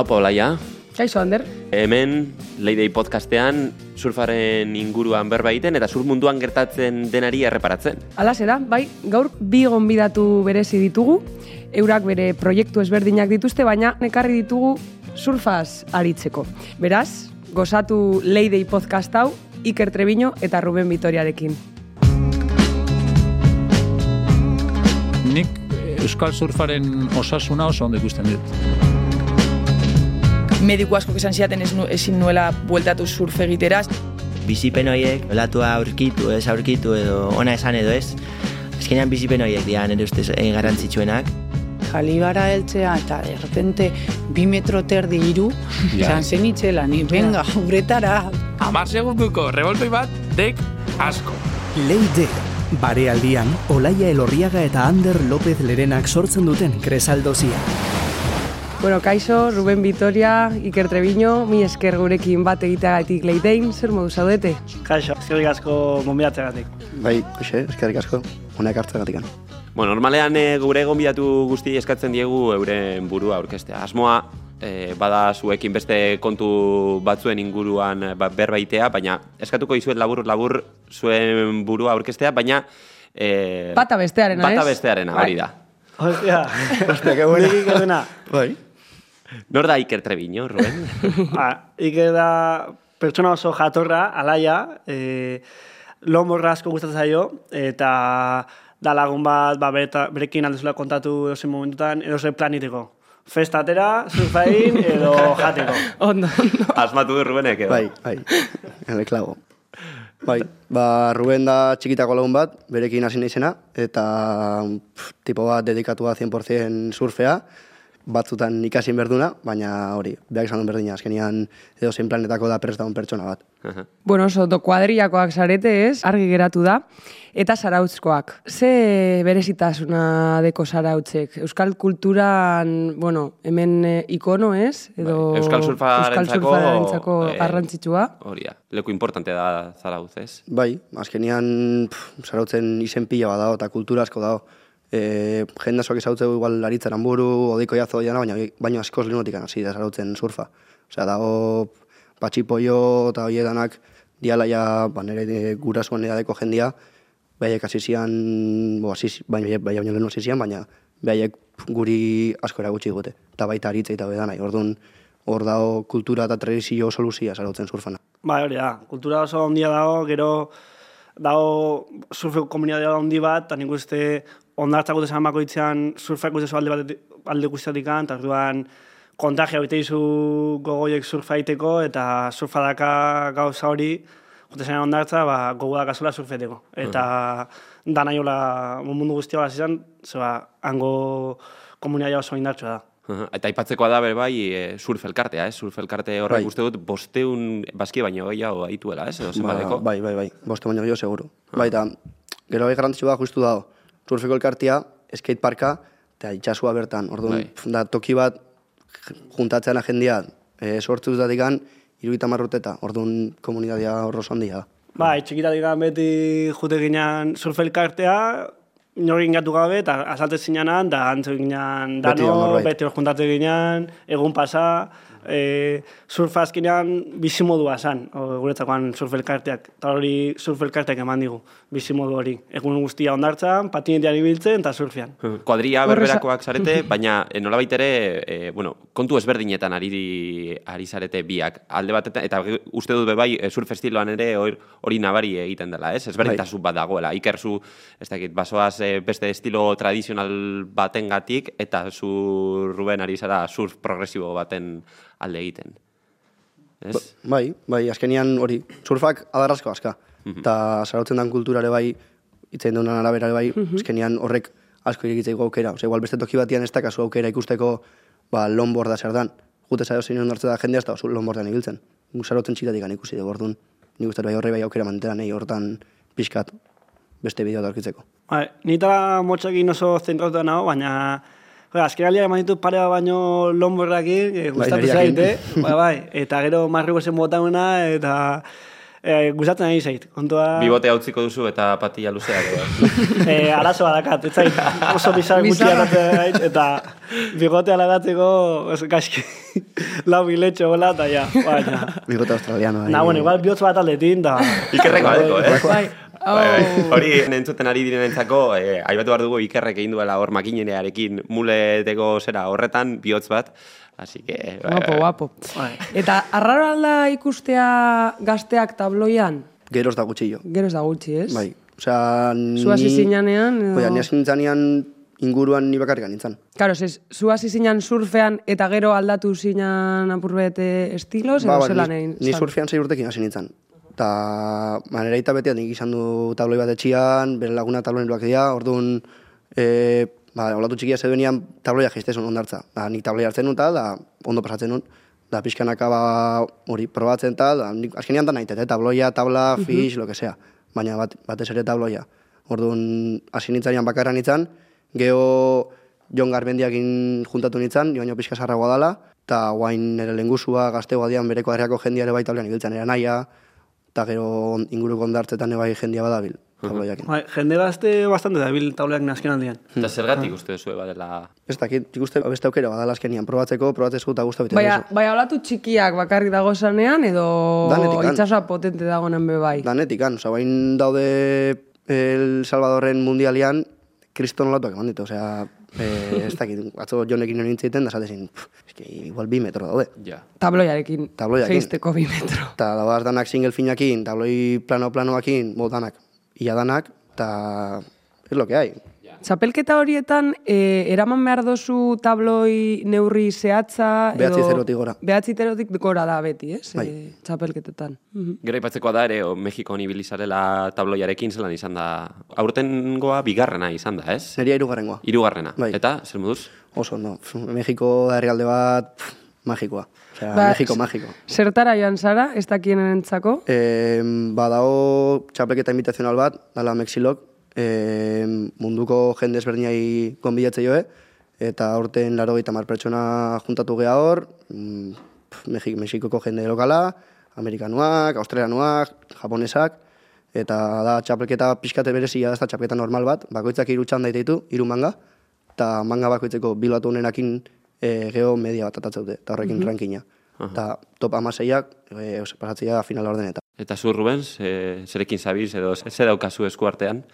Haupa, Olaia. Kaixo, Ander. Hemen, Leidei podcastean, surfaren inguruan berba egiten eta sur munduan gertatzen denari erreparatzen. Hala da, bai, gaur bi gonbidatu berezi ditugu, eurak bere proiektu ezberdinak dituzte, baina nekarri ditugu surfaz aritzeko. Beraz, gozatu Leidei podcast hau, Iker Trebiño eta Ruben Vitoriarekin. Nik Euskal Surfaren osasuna oso ondo ikusten dut mediku asko esan ziaten ez nu, ezin nuela bueltatu surf egiteraz. Bizipen horiek, olatua aurkitu, ez aurkitu edo ona esan edo ez. Ezkenean bizipen horiek dira nire ustez eh, garantzitsuenak. Jalibara eltzea eta de repente bi metro terdi iru, zan zen itxela, ni venga, uretara. Amar segunduko, revoltoi bat, dek asko. Leide, bare aldian, Olaia Elorriaga eta Ander López Lerenak sortzen duten kresaldozia. Bueno, kaixo, Ruben Vitoria, Iker Treviño, mi esker gurekin bat egiteagatik leitein, zer modu zaudete? Kaixo, eskerrik asko gonbidatzeagatik. Bai, hoxe, eskerrik asko, honek hartzeagatik. Bueno, normalean e, gure gonbidatu guzti eskatzen diegu euren burua aurkestea. Asmoa, e, bada zuekin beste kontu batzuen inguruan e, berbaitea, baina eskatuko izuet labur-labur zuen burua aurkestea, baina... E, bata bestearena, bata bestearena, hori da. Hostia, hostia, que buena. Bai. Nor da Iker Treviño, Ruben? ah, Iker da pertsona oso jatorra, alaia, e, lomorra asko gustatzen zaio, eta da lagun bat, ba, berekin aldezula kontatu edozen momentutan, edozen planiteko. Festatera, surfain, edo jateko. Ondo, ondo. Asmatu du Rubenek, edo? Bai, bai, ele klago. Bai, ba, Ruben da txikitako lagun bat, berekin hasi izena, eta pff, tipo bat dedikatua 100% surfea, batzutan ikasin berduna, baina hori, behar izan berdina, azkenian edo zein planetako da prestaun pertsona bat. bueno, oso, do kuadriakoak zarete ez, argi geratu da, eta zarautzkoak. Ze berezitasuna deko zarautzek? Euskal kulturan, bueno, hemen e, ikono ez? Edo bai, Euskal surfarentzako eh, garrantzitsua? Hori da, leku importante da zarautz ez? Bai, azkenian zarautzen izen pila bat dago, eta kultura asko dago e, jende asoak ezautzeu igual laritzaran buru, odiko jazo diana, baina, baina askoz linutik hasi da zarautzen surfa. Osea, dago patxipoio eta hoi edanak diala ja, ba, nire gurasuen edadeko jendia, behaiek hasi zian, bo, hasi, baina baina baina hasi zian, baina behaiek guri asko eragutsi gute. Eta baita aritza eta bedanai, orduan hor dago kultura eta tradizio soluzia zarautzen surfana. Ba, hori da, kultura oso ondia dago, gero dago surfeko komunitatea handi bat, eta nik uste ondartzak gute zan bako itzean surfak gute alde, bat, alde guztiatik eta orduan kontagia bete izu gogoiek surfa iteko eta surfa daka gauza hori gute zan ondartza ba, gogo daka zula surfeteko. Eta mm. da nahi hola mundu guztia bat izan, zeba, hango komunitatea oso indartsua da. Eta aipatzekoa da ber bai e, surf elkartea, eh? surf elkarte horrek bai. uste dut bosteun baski baino gehiago aituela, eh? Edo ba, bai, bai, bai, boste baino gehiago seguru. Ah. Bai, eta gero gai garrantzitsua justu dago, surfeko elkartia, skateparka, eta itxasua bertan. Orduan, bai. da, toki bat juntatzen agendia e, sortzu da digan, irugita marruteta. Orduan, komunitatea horro zondia. Ba, itxikita digan beti jute ginean surfe elkartea, Nori ingatu gabe, eta azalte zinanan, da antzu ginean dano, beti hor juntatzen ginean, egun pasa, e, surfa azkenean bizimodua zan, guretzakoan surfelkarteak, eta hori surfelkarteak eman digu, bizimodu hori. Egun guztia ondartzan, patinetean ibiltzen eta surfean. Kuadria berberakoak zarete, baina eh, nola baitere, e, bueno, kontu ezberdinetan ari, ari zarete biak. Alde bat, eta uste dut bebai eh, surf estiloan ere hori nabari egiten dela, ez? Ezberdintasun bai. bat dagoela. Ikerzu, ez dakit, basoaz beste estilo tradizional batengatik eta zu Ruben ari zara surf progresibo baten alde egiten. Ez? Ba, bai, bai, azkenian hori, surfak adarrazko aska. Mhm. Eta mm -hmm. den kulturare bai, itzen duen arabera bai, mm azkenian horrek asko irikitzeko aukera. Ose, igual beste toki batian ez dakazu aukera ikusteko ba, longboarda zer dan. Jute zailo zein ondartze da jendea ez da longboardan ibiltzen. Zarotzen txitatik ikusi dugu orduan. Nik uste bai horre bai aukera mantera nahi hortan pixkat beste bideo darkitzeko. Bai, nita motxekin oso zentratuta nago, baina Bai, azken alia eman ditut pare baino lomborrakin, eh, bai, gustatu zait, eh? bai, bai, eta gero marriko zen botauna, eta e, gustatzen ari zait. Kontua... Bibote utziko duzu eta patilla luzea. edo. e, arazoa dakat, ez zait, oso bizar gutxi Bizarra. aratzen eta bigotea lagatzeko, ez gaizki, lau biletxo gola, eta ja, baina. Bigote australiano. Na, bueno, igual bihotz bat aldetin, da... Ikerreko adeko, eh? Bai. Bai, bai. Oh. Hori entzuten ari direnentzako, eh, aibatu behar dugu ikerrek egin duela hor makinerearekin muleteko zera horretan, bihotz bat. Así que... bai, Guapo, bai. guapo. Bai. Eta arraro alda ikustea gazteak tabloian? Geroz da gutxillo. Gero ez da gutxi, ez? Bai. Osea, ni... Zu hasi zinanean, edo- Oia, ni nintzanean inguruan ni bakarrik nintzen. Claro, ez, zu hasi zinan surfean eta gero aldatu zinan apurbete estilos, edo Ba, ba, zelan ni, egin? ni surfean sei urtekin hasi nintzen. Ta manera ita betean nik izan du tabloi bat etxian, bere laguna tabloiruak dira, orduan e, ba, olatu txikia zeduenean tabloia jaistezun ondartza. Da, nik tabloia hartzen nun ta, da ondo pasatzen nun. Da, pixkanaka ba, hori probatzen ta, da, nik azkenean da nahitet, eh? tabloia, tabla, fish, lo que sea. Baina bat, batez ere tabloia. Orduan, hasi nintzanean bakarra nintzen, geho Jon Garbendiakin juntatu nintzen, joan jo pixka sarragoa dala, eta guain nire lengusua, gaztegoa dian bereko herriako jendia ere bai tablean ibiltzen ere naia, eta gero inguruko ondartzetan ere bai jendia badabil, tabloiakin. Bai, jende gazte bastante dabil tableak nazken aldian. Eta zergatik uste duzu badela... Ez dakit, nik uste beste aukera badala azkenian, probatzeko, probatzeko eta guztu bete Baina, bai olatu txikiak bakarrik dago zanean, edo Danetik itxasoa potente dagoenan be bai. Danetikan, oza, bain daude El Salvadorren mundialian, kriston olatuak eman ditu, osea, eh, ez dakit, atzo jonekin nire nintziten, da zatezin, eske, igual bi metro daude. Ja. Tabloiarekin, Tabloiakin. jeisteko bi metro. Eta dabaz danak single finakin, tabloi plano-planoakin, bo danak, ia danak, eta es lo que hay. Txapelketa horietan, e, eraman behar dozu tabloi neurri zehatza, Behatzi zerotik gora. Behatzi zerotik gora da beti, ez? Bai. E, txapelketetan. Mhm. Gero ipatzekoa da ere, o, Mexikon ibili zarela tabloiarekin zelan izan da. Aurtengoa bigarrena izan da, ez? Neria irugarrengoa. Hirugarrena. Bai. Eta, zer moduz? Oso ondo. Pf, Mexiko da herrialde bat magikoa. Osea, Ba, Mexiko magiko. Zertara joan zara, ez dakienentzako? E, badao txapelketa invitazional bat, dala Mexilok, e, munduko jende ezberdinai konbidatze joe, eta aurten laro mar pertsona juntatu geha hor, mm, pf, Mexi- Mexikoko jende lokala, amerikanuak, australianuak, japonesak, eta da txapelketa pixkate berezia da, txapelketa normal bat, bakoitzak hiru txanda ditu, hiru manga, eta manga bakoitzeko bilatu honenakin e, geho media bat atatzeute, eta horrekin rankina. Eta top amaseiak, e, pasatzea finala ordeneta. Eta zu, Rubens, e, zerekin zabiz edo ze ze daukazu esku artean?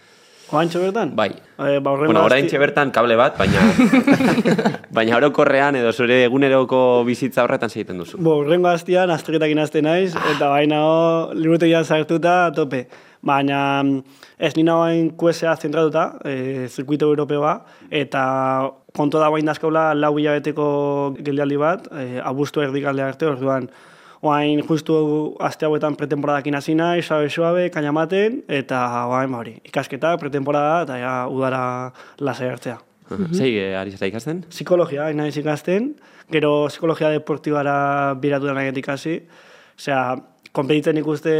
Oantxo bertan? Bai. E, ba, horrengo Bueno, orain bertan kable bat, baina... baina orokorrean edo zure eguneroko bizitza horretan segiten duzu. Bo, urrengo hastian, astriketak inazte naiz, eta baina ho, liburutegian sartuta, tope. Baina mm, ez nina hain QSA zentratuta, e, zirkuito europeoa, eta konto da bain dazkaula lau hilabeteko geldialdi bat, e, abustu erdikalde arte, orduan, Oain justu aste hauetan pretemporadakin hasi nahi, sabe suabe, kainamaten, eta oain ba hori, ikasketa, pretemporada, eta ja udara lasai hartzea. Uh Zei, eh, ari zara ikasten? Psikologia, naiz ikasten, gero psikologia deportibara biratu da nahi ikasi. Osea, konpetitzen ikuste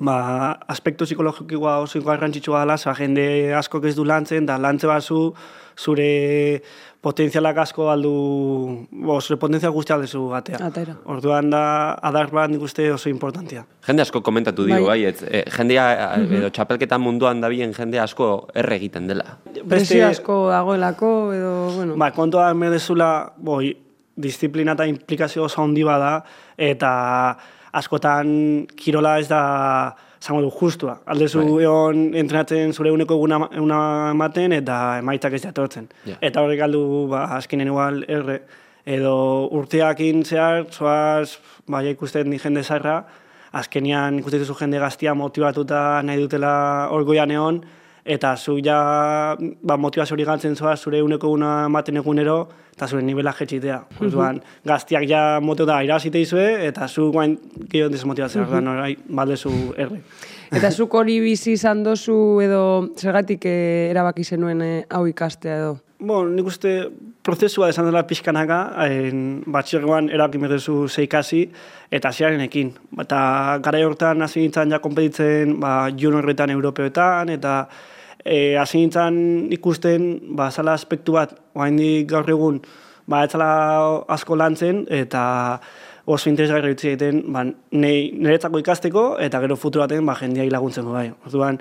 ba, aspektu psikologikoa oso garrantzitsua dela, oza, jende asko ez du lantzen, da lantze bazu zure potentzialak asko aldu, bo, zure potentzial guztia aldezu gatea. Atera. Orduan da, adar bat nik uste oso importantia. Jende asko komentatu digu, Bai. bai, ez, eh, jendea, eh, edo txapelketa munduan dabien jende asko erre egiten dela. Presio asko dagoelako, edo, bueno... Ba, kontua da medezula, boi, disiplina eta implikazio oso handi bada, eta askotan kirola ez da, zango du, justua. Aldezu Bai. egon entrenatzen zure uneko eguna, eguna ematen, eta emaitzak ez jatortzen. Ja. Eta horrek aldu, ba, azkenen igual, erre, edo urteakin zehar, zoaz, bai, ikusten ni jende zarra, azkenian ikusten duzu jende gaztia motivatuta nahi dutela orgoian egon, eta zu ja ba, motivazio hori galtzen zoaz zure uneko una ematen egunero, eta zure nivela jetxitea. Orduan, gaztiak ja moto da irasite izue, eta zu guain gehiago desmotibatzea, orduan, orai, baldezu erre. Eta zuk hori bizi izan dozu edo zergatik eh, erabaki zenuen eh, hau ikastea edo? Bon, nik uste prozesua esan dela pixkanaka, en, batxergoan erabaki merdezu zeikasi, eta hasiarenekin. Eta gara hortan hasi nintzen ja kompetitzen ba, juniorretan europeoetan, eta e, hasi nintzen ikusten ba, zala aspektu bat, oaindik gaur egun, ba, ez zala asko lantzen, eta oso interesgarri utzi egiten, ba, niretzako ikasteko, eta gero futuro baten, ba, jendeai laguntzeko bai. Orduan,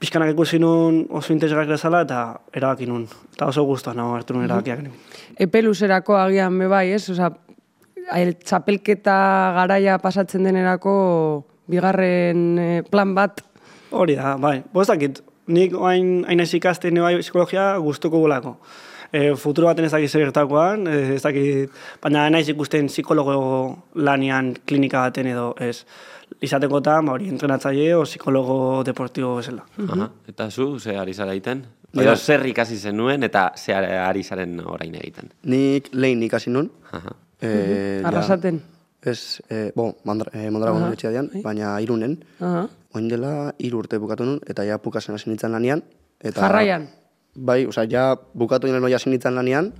pixkanak ikusi nun oso interesgarri zala, eta erabaki nun. Eta oso guztua nago hartu nun erabakiak. Epe luzerako agian be bai, ez? Osa, el txapelketa garaia pasatzen denerako bigarren eh, plan bat. Hori da, bai. Bostakit, nik hain ez ikasten bai psikologia gustuko gulako. E, futuro baten ez dakit zer gertakoan, e, ez dakit, baina naiz ikusten psikologo lanian klinika baten edo ez izatekotan, ba hori entrenatzaile o psikologo deportibo bezala. Aha. Eta zu, ze ari zara egiten? Edo zer ikasi zenuen eta ze ari zaren orain egiten? Nik lehen ikasi nun. Aha. Eh, ja, Arrasaten. Ez, eh, bo, mandra, Aha. etxea dian, Bai. baina irunen. Aha. Oin dela hiru urte bukatu nun, eta ja pukasen hasi nintzen lanian. Eta, Jarraian. Bai, osea, ja bukatu nire hasi nintzen lanian,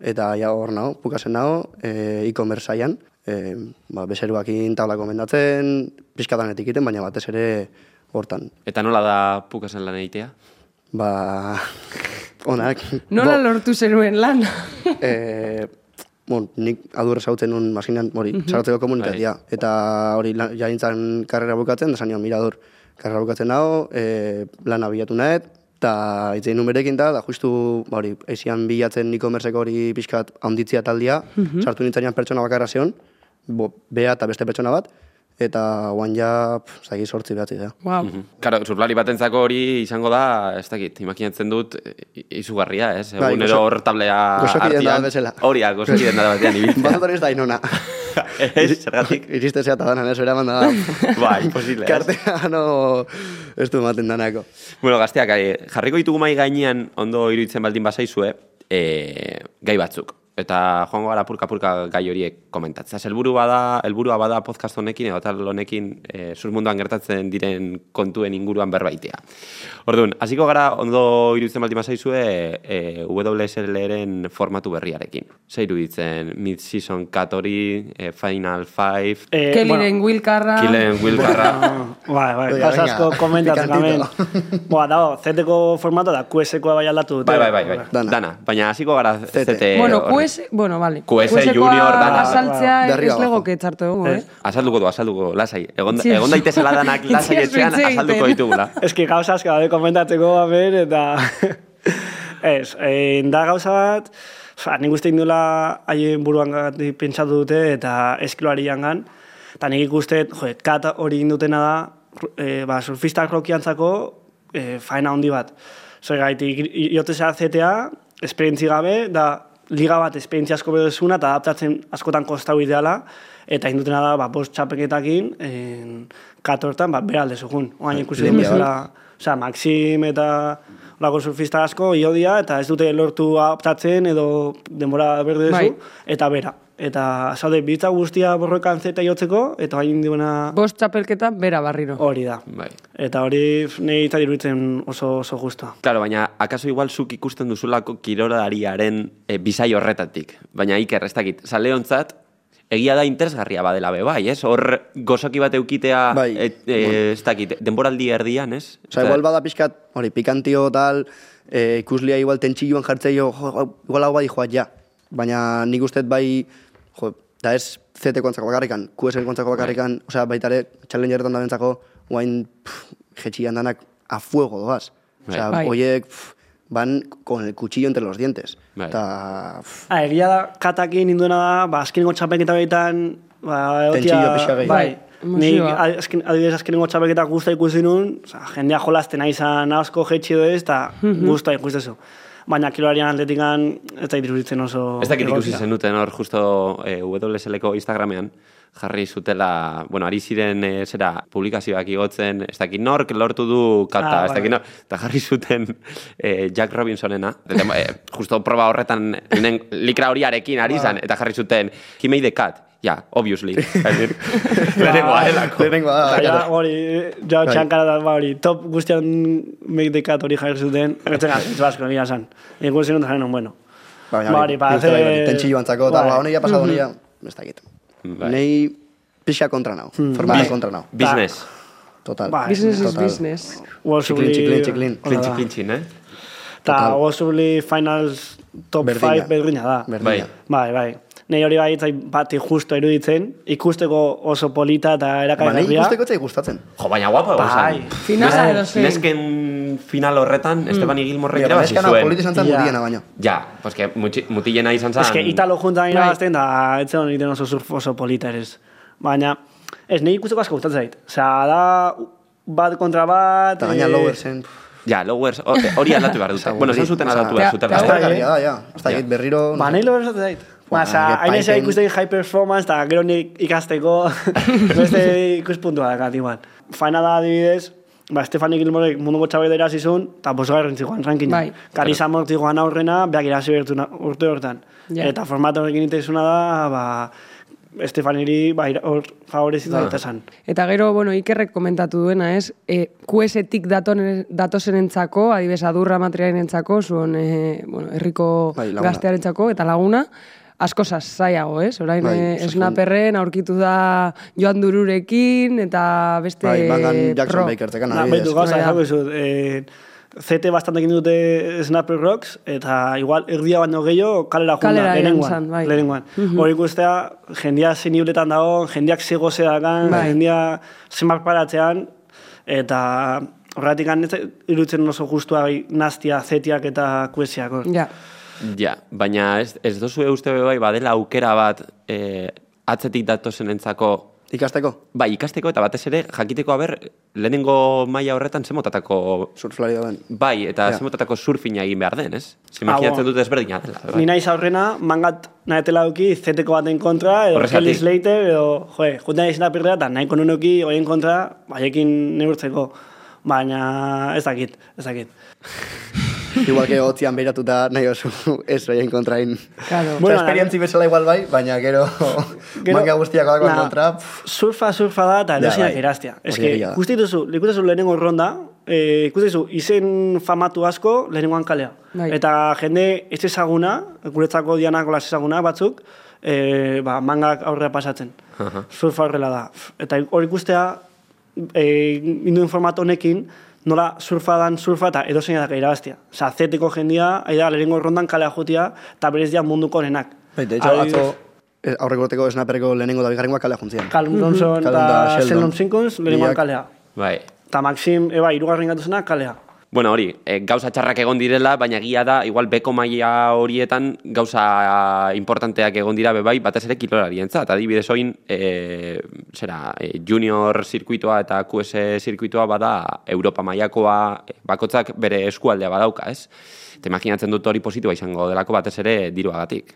eta ja hor nago, pukasen nago, e, e-commerce saian, e, ba, bezeruakin tabla komendatzen, pixkatanetik egiten, baina batez ere hortan. Eta nola da pukasen lan egitea? Ba, onak. Nola lortu zenuen lan? e, bon, nik adurre zautzen nun masinan, hori, Mhm. zaratzeko komunitatea. Eta hori, la- ja nintzen karrera bukatzen, da zanio, mira adur, karrera bukatzen dago, e, lana bilatu nahet, eta itzein nun berekin da, da justu, ba, hori, eizian bilatzen e-commerceko hori pixkat handitzia taldia, Mhm. sartu nintzen pertsona bakarra zeon, bo, bea eta beste pertsona bat, eta guan ja, zaki sortzi behatzi da. Wow. Mhm. Karo, surflari batentzako hori izango da, ez dakit, imaginatzen dut, izugarria, ez? Bai, Egunero hor tablea artean. bezala. Hori da, gozokiden da batean ibiltzea. Bazator ez da inona. Ez, zergatik? Iriste zea eta danan, ez eraman da. Ba, imposible, ez? Kartea no, ez du ematen danako. Bueno, gazteak, eh, jarriko ditugu mai gainean ondo iruditzen baldin bazaizue, eh, gai batzuk. Eta joango gara purka-purka gai horiek komentatzea. Helburu bada, helburua bada podcast honekin, edo tal honekin, eh, zur munduan gertatzen diren kontuen inguruan berbaitea. Orduan, hasiko gara ondo iruditzen baldin bazaizue eh, WSL-eren formatu berriarekin. Ze iruditzen, mid-season cut hori, eh, final five, Eh, Kellyren Wilkarra. Kilen Wilkarra. Bai, bai, Venga, gauza venga, asko komentatzen picantito. Boa, dago, zeteko formato da QS-koa bai aldatu dute. Bai, bai, bai, bai. Dana. Dana. Baina hasiko gara Zete. Bueno. QS, bueno, vale. QS QS-koa junior, dana. Azaltzea arriba ez abajo. legoke txarto egongo, eh? Azalduko du, azalduko, lasai. Egon, Itzi- egon daitezela danak lasai etxean, azalduko ditugula. Ez ki gauza asko daude komentatzeko haber, eta... ez, eh, da gauza bat, Osa, nik uste indula haien buruan gatik pentsatu dute eta eskiloari jangan. Eta nik ikuste, jo, kat hori indutena da, e, ba, surfistak rokiantzako e, faena handi bat. Zer gaitik, iotezea zetea, esperientzi gabe, da liga bat esperientzia asko bedezuna eta adaptatzen askotan kostau ideala, eta indutena da, ba, bost txapeketakin, en, katortan, ba, beralde zugun. Oain ikusi den bezala, osea, Maxim eta olako surfista asko, iodia, eta ez dute lortu adaptatzen edo denbora berde Bai. dezu, eta bera. Eta zaude, bitza guztia borrokan zeta jotzeko, eta hain duena Bost txapelketa, bera barriro. hori da. Bai. Eta hori nahi eta iruditzen oso, oso justa. Claro, baina akaso igual zuk ikusten duzulako kirolariaren e, bizai horretatik. Baina iker, ez dakit, zaleontzat, egia da interesgarria badela be, bai, ez? Hor gozoki bat eukitea, Bai, et, e, ez dakit, denboraldi erdian, ez? Osa, igual bada pixkat, hori, pikantio tal, e, ikuslia igual tentxilloan jartzeio, igual hau bai joat ja. Baina nik usteet bai, jo, da ez ZT kontzako bakarrikan, QS kontzako bakarrikan, osea, baita ere, challengeretan da bentzako, guain, jetxian danak a fuego doaz. Osea, Bai. oiek, pff, van con el cuchillo entre los dientes. Bai. Ta, Ah, egia da, katakin induena da, ba, azkenengo txapelketa behitan, ba, gehi. bai, Bai, Ni azken, adibidez azkenengo txapelketa guzta ikusi nun, oza, jendea jolazten nahi izan asko jetxi edo ez, eta Mhm. guzta ikustezu. Baina kilolarian atletikan, ez da iruditzen oso... Ez dakit ikusi zenuten hor justo e, WSL-ko Instagramean, jarri zutela, bueno, ari ziren e, zera publikazioak igotzen, ez dakit nork lortu du kata, Ah, ez dakit bai. nor, eta jarri zuten e, Jack Robinsonena, eta, e, justo proba horretan nen, likra horiarekin ari zan, eta jarri zuten, he made the cut, ja, obviously. Lehenengoa, delako. lehenengoa da, Eta ja, hori, ja, Bai. txankara da, ba, hori, top guztian cut hori jarri zuten, erretzen ez basko, gira san. Ikusi zen, eta bueno. Baina, Ba, hori, para hacer- Tentxillo antzako, eta Bai. ba, honeia pasado honeia, ez dakit. Bai. Nei pixa kontra nau, formatu kontra nau. Business. Total. Bai. Business is business. Txiklin, txiklin, txiklin. Klintxi, klintxin, eh? Eta Total. Possibly Finals top Berdina. 5 berdina da. Berdina. Bai. Bai, Nei hori bai zait bat justo eruditzen, ikusteko oso polita eta Ba, nahi erakagarria. ikusteko zai gustatzen. Jo, baina guapa, Bai. bai. Finala edo zein. Nesken final horretan, Estefani Gilmorrek Mira, irabazi neskana zuen. polita izan zen Ja. mutiena baino. Ja, pues que muti- mutilena izan zen. Ez que italo juntan Bai. irabazten da, ez zen egiten oso surf oso polita ere ez. Baina, ez nahi ikusteko asko gustatzen zait. Osea, da bat kontra bat... Eta gaina eh, lowersen. Ja, lowers, hori aldatu behar dute. bueno, esan zuten aldatu behar zuten. Eta- Hasta eta- da, ja. Hasta Ja. berriro... Ba, nahi logero esaten zait. Ba, que hain Python- ikusten high performance, eta gero nik ikasteko beste ikuspuntua dakat, igual. Faena da adibidez, ba, Stefani Gilmorek munduko txabela irazi zuen, eta bosgarren zigoan rankin. Bai. Karisa Mort zigoan aurrena, beak irazi bertu na- urte hortan. Ja. Eta formato horrekin itezuna da, ba, Stefaniri ba, hor favorezita Bai. eta esan. Eta gero, bueno, Ikerrek komentatu duena, ez? E, QS-tik daton- datozenentzako, adibes adurra materialenentzako, zuen, e, bueno, herriko Bai, laguna. gaztearentzako, eta laguna, asko zaiago, ez? Orain, Bai, bai, oso esnaperren aurkitu da Joan Dururekin, eta beste Bai, Bangan Jackson pro. Baker tekan Na, adibidez. behitu gauza, Bai, da. izango izut, eh, CT bastante egin dute Snapper Rocks, eta igual erdia baino gehiago kalera junda, Kalera zan, bai. lehenengoan. Mhm. Hori ikustea, jendia zeniuletan dago, jendiak zego zedakan, Bai. jendia zenbat paratzean, eta horretik irutzen oso justua bai, naztia, zetiak eta kuesiak. Ja. Ja, baina ez, ez dozu uste bai badela aukera bat eh, atzetik datozenentzako Ikasteko? Bai, ikasteko eta batez ere jakiteko aber lehenengo maila horretan zemotatako surflari dauen. Bai, eta Ja. zemotatako surfina egin behar den, ez? Zimaginatzen bueno. dut ezberdina dela. bai. Ni naiz aurrena, mangat nahetela duki, zeteko baten kontra, edo. Kelly Slater, edo, joe, juntan izan apirrea, eta nahiko nunuki hoien kontra, baiekin neurtzeko. Baina ez dakit, ez dakit. Igual que hotzian beiratuta nahi oso ez oien kontrain. Claro. Bueno, Bueno, esperientzi bezala igual bai, baina gero, Gero- manga guztiak bako Nah, kontra. Surfa, surfa da, eta bai. eraztia. Ez que, egia da. ikustituzu, ikustituzu lehenengo ronda, eh, ikustituzu, izen famatu asko lehenengoan kalea. Bai. Eta jende ez ezaguna, guretzako dianak olas ezaguna batzuk, eh, ba, mangak aurrera pasatzen. Aha. Surfa horrela da. Eta hori ikustea, eh, induen formato honekin, nola surfa dan surfa eta edozein da irabaztia. Osa, zeteko jendia, aida, lehenengo rondan kalea jutia, eta berez dia munduko nenak. Bai, de hecho, atzo eh, aurreko urteko snappereko lehenengo da bigarrengoa kalea juntzian. Callum Johnson Callum eta da Sheldon. Simpkins lehenengoan kalea. Bai. Eta Maxim, eba, irugarren gatu zena, kalea. Bueno, hori, e, gauza txarrak egon direla, baina gila da, igual beko maila horietan gauza importanteak egon dira bebai, batez ere kilolarientzat. Adibidez oin, e, zera, e, junior zirkuitoa eta QS zirkuitoa bada Europa mailakoa e, bakotzak bere eskualdea badauka, ez? Eta imaginatzen dut hori positiboa izango delako batez ere diruagatik.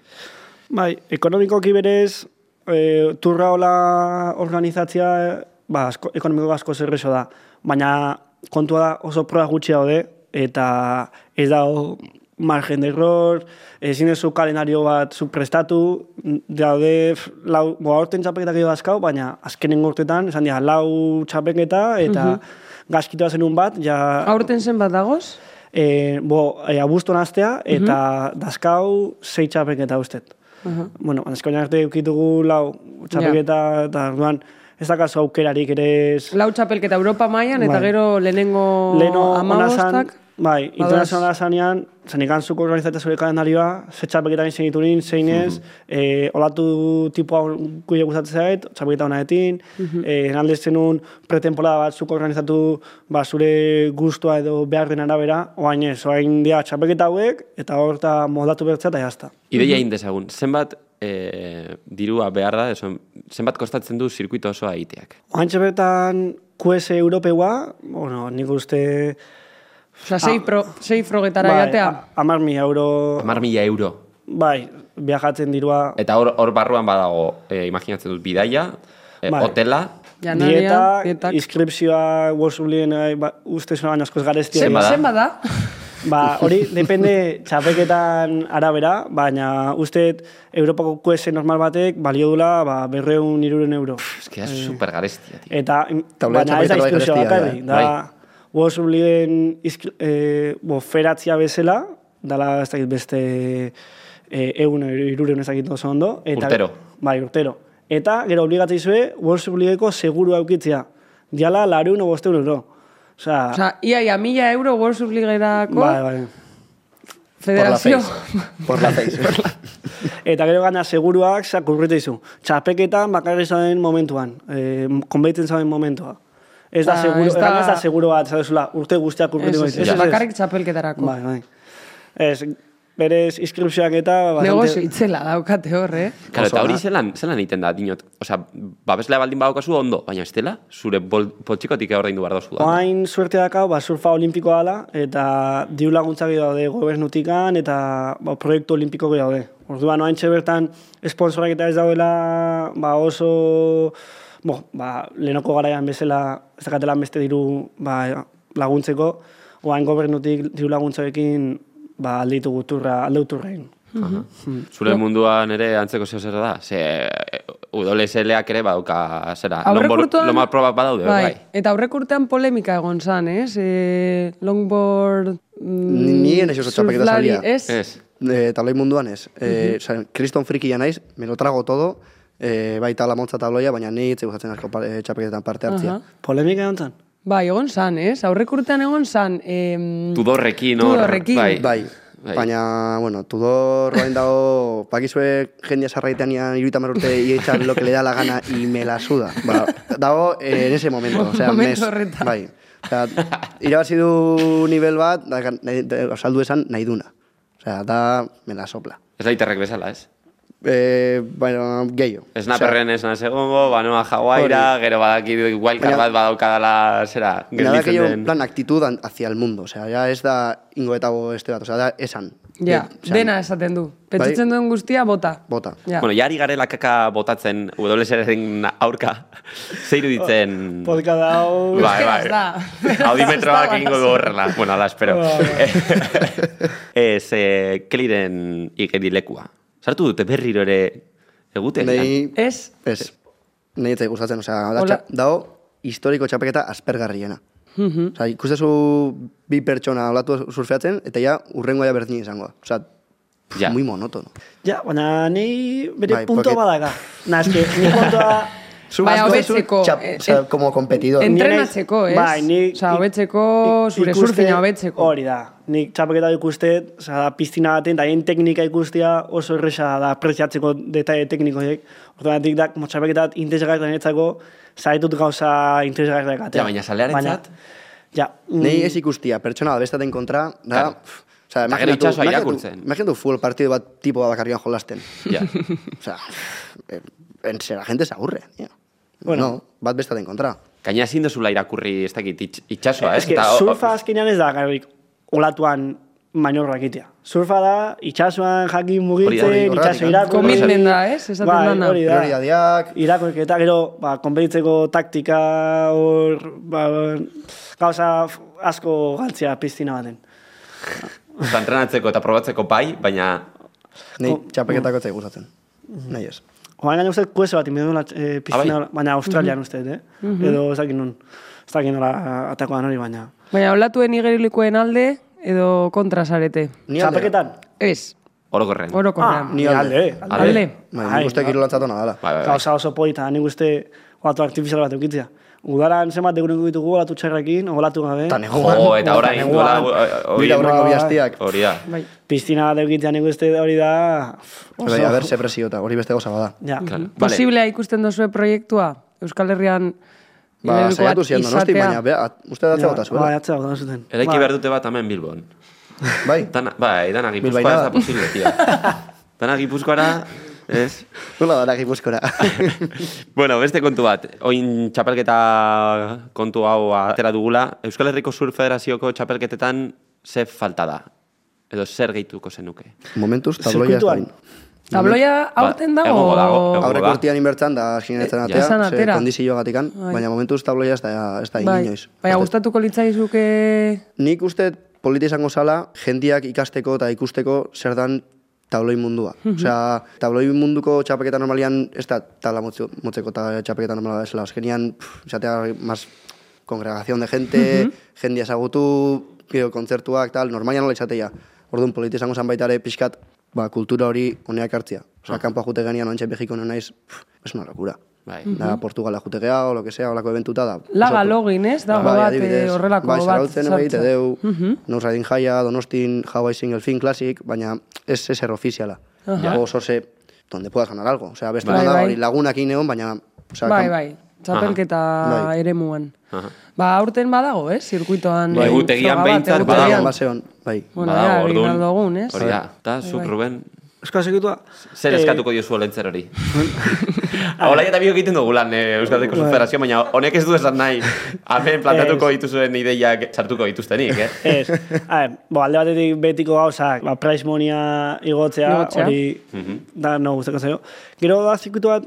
Bai, ekonomikoki berez, e, turra hola organizatzea, ba, asko, ekonomiko asko zerreso da. Baina kontua da oso proa gutxi daude, eta ez dago margen de error, ezin dezu kalendario bat zu prestatu, daude, lau, bo, aurten txapeketak edo dazkau, baina azkenen urtetan, esan dira, lau txapeketa, eta Mhm. gaskitua zenun bat, ja... Aurten zen bat dagoz? E, bo, e, abuzton astea, eta dazkau sei txapeketa ustet. Aha. Bueno, azkoin arte eukitugu lau txapeketa, eta orduan, ez dakazu aukerarik ere ez... Lau txapelketa Europa mailan eta Bai. gero lehenengo Leno amabostak. bai, internazionala zanean, zen ikan zuko organizatzea zure kalendarioa, ze txapeketa egin zeniturin, zein ez, eh, olatu tipua kuile gustatzen zait, txapeketa honaetin, Mhm. eh, nalde zenun pretemporada bat zuko organizatu ba, zure gustua edo behar den arabera, oain ez, oain dia txapeketa hauek, eta horta modatu bertzea eta jazta. Ideia egin dezagun, zenbat e, dirua behar da, ezo, zenbat kostatzen du zirkuito osoa egiteak? Oain bertan QS Europeua, bueno, nik uste... Osa, sei, pro, sei frogetara bai, jatea. a- Amar mi euro... Amar mila euro. Bai, viajatzen dirua... Eta hor, hor barruan badago, e, imaginatzen dut, bidaia, e, Bai. hotela, Janaria, dieta, dietak. inskripzioa, Wolfsburgen, ba, uste zuen baina askoz garestia. Zen, zen bada? Ba, hori depende txapeketan arabera, baina uste Europako QS normal batek balio dula ba, berreun iruren euro. Ez que da super garestia, tío. Eta, Taulea baina ez da garestia, bakarrik. bai. Da, Wolfsburgen eh, bo, feratzia bezala, dala ez dakit beste eh, egun iruren ez dakit oso ondo. Eta, Urtero. Bai, urtero. Eta, gero obligatzeizue, Wolfsburgeko seguru aukitzea. Diala, lareun o bosteun euro. Osea, Osa, ia, ia, mila euro World Subligerako bai, bai. federazio. Por la face. Eta gero gana seguruak zakurrite izu. Txapeketan bakarri zauden momentuan, eh, konbeitzen zauden momentua. Ez da Ah, seguro, ez da- da, ez da seguro bat, zabezula, urte guztiak Ez, urte ez, ez, bakarrik txapelketarako. Bai, bai. Ez, berez inskripzioak eta... bastante- Negozio itzela daukate hor, eh? Claro, eta hori zelan, zelan egiten da, dinot. Osea, babeslea baldin badaukazu ondo, baina estela, zure bol, poltsikotik ordaindu behar dozu da. Oain suerte dakau, ba, surfa olimpikoa dela, eta diru laguntzak daude gobernutikan, eta ba, proiektu olimpiko daude. Orduan, oain bertan, esponsorak eta ez daudela, ba, oso, bo, ba, lehenoko garaian bezala, ez dakatela beste diru ba, laguntzeko, oain gobernutik diru laguntzarekin, ba, aldeitu guturra, aldeuturra egin. Aha. Zure munduan ere antzeko zeo zer da? Ze UWSL-ak ere badauka, zera, Aurrekurtuan- lomar probak badaude, bai. bai. Eta aurrek urtean polemika egon zan, ez? E, longboard... mm, Ni ni naiz oso surflari, zalia. Ez? Ez. Eh, tabloi munduan ez. Eh, o sea, kriston frikia naiz, me lo trago todo, eh, baita la montza tabloia, baina ni itze gustatzen asko eh, txapelketetan parte hartzia. Aha. Polemika egon zen? Bai, egon zan, ez? Aurrek urtean egon zan... Em, Tudorrekin, hor. Tudorrekin. Bai. Bai, Bai. baina, bueno, Tudor roain dago, pakizue jendia sarraitean ian iruita urte y echar lo que le da la gana y me la suda. Ba, dago eh, en ese momento. O sea, Momentu mes- horretan. Bai. O sea, irabazi du nivel bat, da, nahi, da, saldu esan nahi duna. O sea, da, me la sopla. Ez daiterrek bezala, ez? Eh, bueno, gehiago. Snaperren ez naz egongo, banoa jaguaira, gero badaki wildcard Baina- bat badaukadala, zera, Nada que yo, gelditzen en den. plan, actitud an- hacia el mundo. O sea, ya ez da ingo eta bo este bat. O sea, da esan. Ja, Eh, sea, dena esaten du. Pentsatzen duen guztia, bota. Bota. Ja. Bueno, jari garela kaka botatzen WSR-en aurka, ze iruditzen... Podka dau... Bai, bai. Da. Audimetroak Ez da ingo du horrela. Bueno, ala, espero. Bai, Ez, eh, keliren igeri lekua. Sartu dute berriro ere egute. Nei, Ez? ez. Nei etzai gustatzen, osea, da, txa- dao historiko txapeketa aspergarriena. Mhm. Osea, ikustezu bi pertsona olatu surfeatzen, eta ja urrengoa berdin izango. Osea, pff, Ja. muy monotono. Ja, baina ni bere Bai, punto porque- badaka. Na, eske, ni puntoa... Bai, hobetzeko, eh, eh, como competidor. en- Ni Entrenatzeko, ez? Bai, ni... Osea, hobetzeko, zure ikuste- surfina hobetzeko. Hori da. Nik txapeketa ikustet, osea, da, piztina baten, da, teknika ikustia oso erresa da preziatzeko detaile teknikoiek. Orduanatik da, como txapeketa bat interesgarri niretzako, zaitut gauza interesgarriak atera. Ja, baina zalearentzat? Ja. mm, Nei ez ikustia, pertsona da bestaten kontra, da... Claro. Eta gero imaginatu- itsasoa imaginatu- irakurtzen. Imaginatu full partido bat tipo bat bakarrian jolasten. Ja. Osea, eh, en se la gente se aburre, tío. Bueno. no, bat bestaten kontra. Gaina ezin duzula irakurri ez dakit itx- itxasoa, ez? Ez que Eta, o- surfa azkenean ez da, garrik, olatuan maniobrak itea. Surfa da, itxasuan jakin mugitzen, da, itxaso irakurri. Commitment da, ez? Esaten bai, dana. hori da. Prioritateak, Irakurketa gero, ba, konbeitzeko taktika, hor, ba, gauza asko galtzea piztina baten. Eta entrenatzeko eta probatzeko bai, baina nei txapeketako etzai gustatzen. Nahi ez. Oain gaina uste kueso bat inbidun eh, piztina, Ah, bai? baina Australian uste, eh? Edo ez dakit nun. Ez dakit nola atakoan hori, baina. Baina, olatuen igerilikoen alde, edo kontra zarete. Ni alde. Txapeketan? Ez, orokorren. orokorrean. Ni Ni alde. alde. Alde. alde. Bai, Ai, nik uste ba- kirolantzatona dala. Bai, bai, bai. Gauza oso polita, nik uste olatu artifizial bat eukitzea. Udaran zenbat egunen ditugu olatu txarrekin, olatu gabe. Eta Jo, neguan. eta orain Eta duela... hori- Mira, horrengo bai. bihastiak. Hori da. Bai. Piztina bat eukitzea nik uste hori da... Oso, Bai, a ber, ze presiota, hori beste goza bada. Ja. Claro. Vale. Posiblea ikusten dozue proiektua? Euskal Herrian Ba, saiatu zian donosti, baina, bea, uste datze Ja, bota zuela. Bai, atzea bota zuten. Eraiki Bai. behar dute bat hemen Bilbon. Bai, Dana, bai, dana gipuzkoa ez da posible, tio. Dana gipuzkoara, ez? nola dara gipuzkora. bueno, beste kontu bat. Oin txapelketa kontu hau atera dugula. Euskal Herriko Sur Federazioko txapelketetan ze falta da? Edo zer gehituko zenuke? Momentuz, tabloia ez da Zirkuituan. egin. Tabloia aurten Ba, dago? egongo dago. Aurreko urtean inbertzan da sinetzen Ja. atea, ze atera. kondizio gatikan, Bai. baina momentuz tabloia ez da, ez da Bai. inoiz. Baina gustatuko litzaizuke... Nik uste polita izango zala, jendiak ikasteko eta ikusteko zer dan tabloi mundua. Osea, tabloi munduko txapeketa normalian ez da tabla motze- motzeko ta txapeketa normala bezala. Azkenian, pff, izatea más congregación de gente, jendia ezagutu, gero kontzertuak, tal, normalian nola izatea. Orduan, polita izango zan baita ere pixkat, ba, kultura hori honeak hartzia. Osea, kanpoa jute genian, oantxe Mexiko naiz, pff, es una locura. Bai. Da, Portugala jutegea, o lo que sea, olako eventuta da. Laga oso- login, ez? Dago Bai, bat, eh, horrelako bai, bat zarautzen bai, sartzea. deu, Mhm. Nose Riding Jaia, Donostin, Hawaii Single Fin Classic, baina ez eser ofiziala. Aha. Dago oso ze, donde puedas ganar algo. Osea, beste Bai, da, bai. hori lagunakin egon, baina... Osea, bai, kan- bai, txapelketa Bai. eremuan. Aha. Ba, aurten badago, ez? Zirkuitoan. Bai, eh, egutegian behintzat badago. Bai. Bueno, Badago, ja, egin orduan. Hori da, eta Bai, zuk, bai. Ruben, Euskal Zirkuitua... zer eh, eskatuko diozu olentzer hori? Hola eta biok egiten dugu lan eh, Euskaldeko Bai. Federazio, baina honek ez du esan nahi hemen plantatuko dituzuen ideiak sartuko dituztenik, eh? Ez, a ver, bo, alde batetik betiko gauzak, ba, price monia igotzea, Igotzea. hori Mhm. da no gustako zaio. Gero da zirkuitu bat,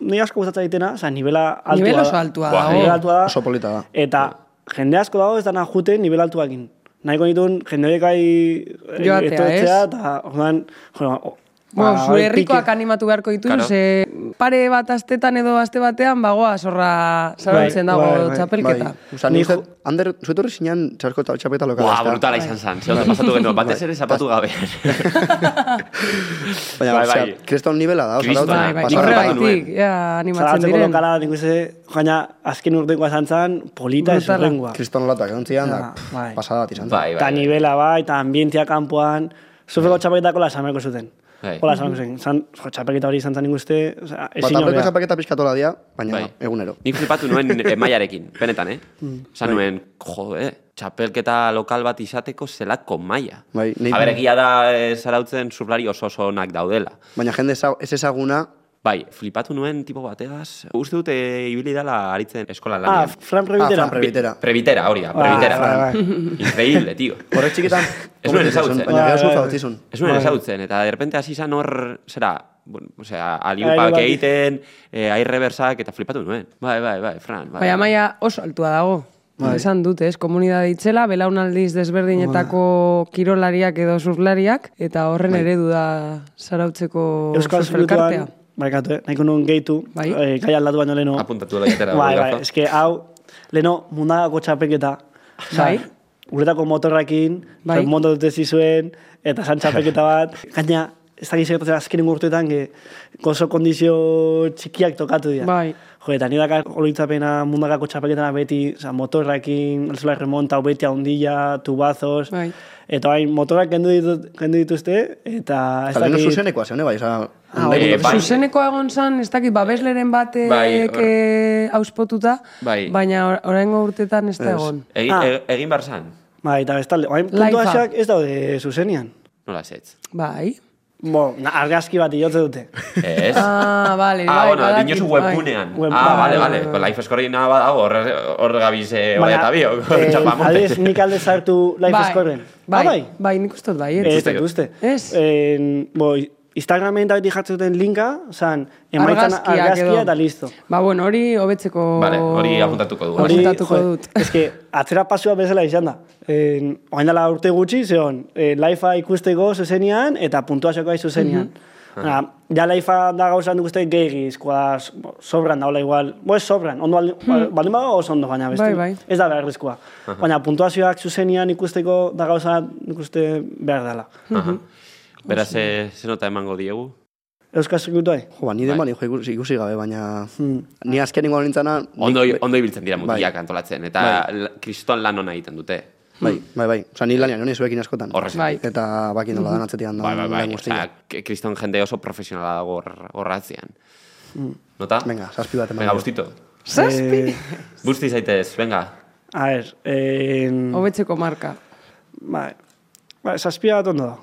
ni asko gustatzen daitena, oza, nivela altua Nivel da. oso altua. Nivel altua da. Oso polita da. Eta jende asko dago ez dana jute nivel altuakin. Nahiko nituen jende horiek ai Joatea, etortzea, ez? eta orduan, jo, o- Bueno, ba, zure herrikoak pike- animatu beharko dituzu, Claro. ze pare bat astetan edo aste batean bagoa zorra zarautzen Bai, dago bai, bai, txapelketa. Bai. Osa, ni uste, Ander, zuetorri zinean txarko eta txapeta lokala. Ezta? brutala izan zen, ze ondo pasatu genuen, batez ere zapatu gabe. Baina, Bai, bai. kriston nivela da, osa, Kristona, Bai, bai, nuen. ja, animatzen Zaratzeko diren. lokala, nik uste, azken urtekoa izan zen, polita ez urrengoa. kriston olatak egon zian, da, bai. pasada bat izan. zen. Bai, bai. nivela bai, eta ambientia kanpoan, zufeko txapelketako la esamerko zuten. Bai. Hola esamerko zuten. Zan, jo, txapelketa hori izan zen uste, oza, Ba, ezin tableta hobea. zapaketa pizkatola dia, baina Bai. egunero. Nik flipatu nuen emaiarekin, benetan, eh? Mm. Zan nuen, jo, eh? Txapelketa lokal bat izateko zelako maia. Bai, nei- A ber, egia da eh, zarautzen surflari oso oso onak daudela. Baina jende ez ezaguna, Bai, flipatu nuen tipo bategaz. Uste dute ibili dela aritzen eskola Ah, lanean. Fran Previtera. Ah, Fran Previtera. Prebitera, hori da, Bai, prebitera. bai, bai. Increíble, tío. horrek txikitan, Ez nuen ezagutzen. Baina gero Bai, bai. utzi zuen. Ez nuen ezagutzen, eta de repente hasi izan hor, zera, bueno, osea, Bai, aliupak bai. egiten, eh, airreversak, eta flipatu nuen. Bai, bai, bai, Fran. Bai, Baina maia oso altua dago. Esan dute, ez, komunidade itzela, belaunaldiz desberdinetako kirolariak edo surflariak, eta horren eredu da zarautzeko Euskal surfelkartea. Barkatu, eh? nahiko nuen gehitu, Bai. eh, gai aldatu baino leno. Apuntatu da jatera. Bai, bai, eske hau, leno mundagako txapeketa. Bai. Uretako motorrakin, Bai. monto dute zizuen, eta zan txapeketa bat. Gaina, ez dakit zertatzen azkenen urteetan, ge, gozo kondizio txikiak tokatu dira. Bai. Jo, eta nire dakar horitzapena mundagako txapeketana beti, oza, motorrakin, alzula remonta, beti handila, tubazos, Bai. eta bain, motorrak kendu, ditut, kendu dituzte, eta ez dakit... zuzenekoa zeune, bai, oza, Ah, hori, bai. Zuzenekoa egon zan, ez dakit, babesleren batek Bai, eh, auspotuta, Bai. baina or- oraingo urtetan ez da egon. Egin, Ah. e- egin bar zan? Bai, eta bestalde, Laifa. puntuazioak ez daude zuzenian. Nola zetz? Bai. Bo, na, argazki bat iotze dute. Ez? Ah, bale, Ah, bai, bueno, dinosu bai. webgunean. Web- ah, vale, vale. bai. Pues Life Scorein nada badago, hor, hor gabiz eh, hori eta biok. eh, adibidez, nik alde zartu life scoren. bai, Ah, bai? bai, nik uste dut bai, Ez, ez. ez uste. Ez? Bo, Instagramen da beti jartzen duten linka, zan, emaitzan argazkia eta listo. Ba, bueno, hori hobetzeko... Vale, hori apuntatuko dugu. Hori apuntatuko jo, dut. Ez que, atzera pasua bezala izan da. En, oain dela urte gutxi, zeon, e, laifa ikusteko zuzenian eta puntuaziokoa zuzenian. Mm ja laifa da gauza handik uste gehigizkoa, sobran daula igual. Bo ez sobran, ondo baldin, mm. baldin badago oso ondo baina beste. Bai, bai. Ez da beharrezkoa. Baina puntuazioak zuzenian ikusteko da gauza nik uste behar dela. Aha. Beraz, eh, ze nota emango diegu? Euskal Zirkuituai? Jo, ba, ni Bai. ikusi, ikusi gabe, baina Hmm. ni azkenengo nintzana... nik- Ondo, ondo ibiltzen dira mutilak Bai. antolatzen, eta la- kriston lan ona egiten dute. Bai, bai, bai. Osa, ni lanian, honi zuekin askotan. Horrez. Bai. Eta bakin nola dan atzetian da Bai, bai, bai. k- kriston jende oso profesionala dago hor- horratzean. Nota? Venga, zazpi bat eman. Venga, bustito. Zazpi! Eh, Busti zaitez, venga. a ver, en... Hobetzeko marka. Bai, bai, zazpia bat ondo da.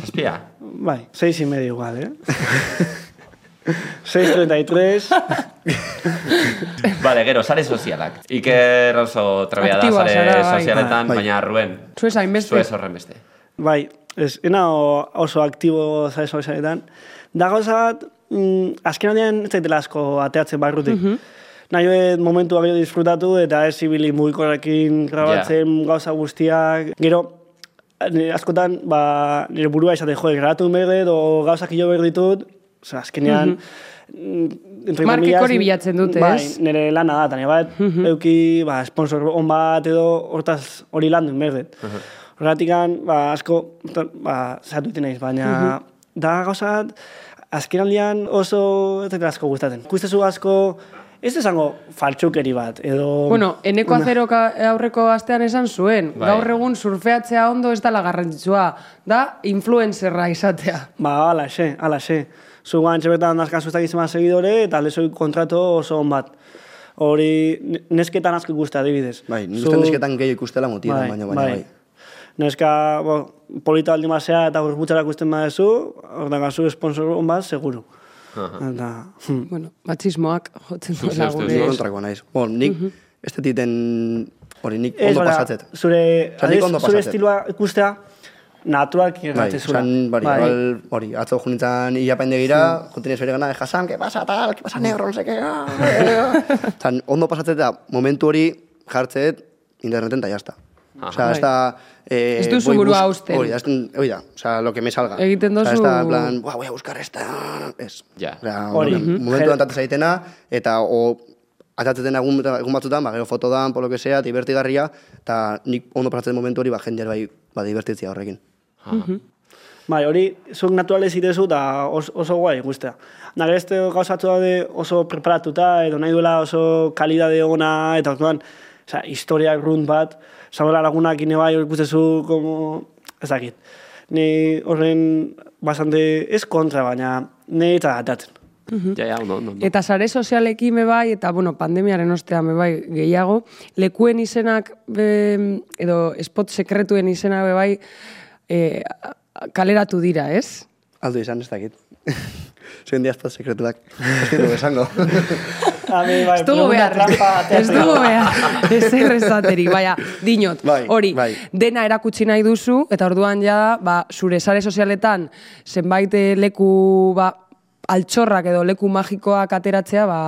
Zazpia. Bai, seis y medio igual, eh? 6.33, Vale, gero, sare sozialak. Iker oso trebea da Aktiboa sare zara, bai. sozialetan, Bai. baina Ruben, Zu ez hainbeste. zu ez horren beste. bai, ez, ena oso aktibo zaiz hori Da gauza bat, mm, azken aldean ez zaitela asko ateatzen barrutik. Nahi hori momentua gehiago disfrutatu eta ez ibili mugikorrekin grabatzen gauza guztiak. Gero, nire askotan, ba, nire burua esate, jo, grabatu behar dut, o gauzak jo behar ditut, Osa, azkenean, mm, entre Markek hori bilatzen dute, bai, ez? nire lana da, tani bat, euki, ba, sponsor on bat edo hortaz hori landu behar dut. Horregatik, ba, asko, ba, zatu iten naiz, baina da gauzat, azken aldian oso ez asko gustatzen. Gustezu asko, ez esango faltsukeri bat, edo... Bueno, eneko azeroka aurreko astean esan zuen, Bai. gaur egun surfeatzea ondo ez dala garrantzitsua, da influencerra izatea. Ba, ala xe, ala xe. Zu gantxe bertan nazkan zuztak izan segidore, eta aldezoi kontrato oso on bat. Hori, ne- nesketan asko ikuste adibidez. Bai, nik Zu- uste nesketan gehiago ikustela motiba, Bai, baina, baina, bai. bai. Neska, bo, polita aldi mazea eta gurbutxara ikusten badezu, ordan gazu sponsor on bat, seguru. Eta, hm. Bueno, matxismoak jotzen duela gure. Nik kontrakoa naiz. Bon, nik ez dititen hori nik Ez, ondo pasatzet. Zure, Osa, adez, ondo zure estiloa ikustea, naturalki Bai, erratzezula. esan, bari, bai. hori, atzo junitzen ilapendegira, hmm. kontinez bere gana, Hasan, ¿qué pasa, tal, ¿qué pasa, negro, no sé qué, ah, eh, eh. Zan, ondo pasatzet da, momentu hori jartzeet interneten eta jazta. O sea, ez da... Eh, Ez duzu burua bus- hausten. Hori, ez hori da, o sea, lo que me salga. Egiten O sea, ez dozu- da, en plan, "Buah, voy a buscar esta... Ez. Ja. O sea, Hori. momentu dantatzen zaitena, eta o, atatzeten egun, egun batzutan, ba, gero foto dan, por lo que sea, divertigarria, eta nik ondo pasatzen momentu hori, ba, jendear bai, ba, divertitzia horrekin. Bai, hori, zuk naturalez itezu eta oso, oso guai guztea. Nare beste gauzatzu daude oso preparatuta, edo nahi duela oso kalidade ona, eta orduan, oza, historiak runt bat, Samuel lagunak ine bai, ikustezu, como, ez dakit. Ni horren bastante, ez kontra, baina, nahi eta atatzen. Ja, ja, ondo, ondo. ondo. Eta sare sozialekin me bai, eta bueno, pandemiaren ostean me bai gehiago, lekuen izenak, be, edo spot sekretuen izenak be bai, e, kaleratu dira, ez? Aldo izan, ez dakit. Zuen diazpaz sekretuak. Ez dugu esango. A mi, bai, Ez dugu behar, ez dugu behar, ez errezaterik, baina, dinot, Bai, hori, bai. dena erakutsi nahi duzu, eta orduan ja, ba, zure sare sozialetan, zenbait eh, leku, ba, altxorrak edo leku magikoak ateratzea, ba,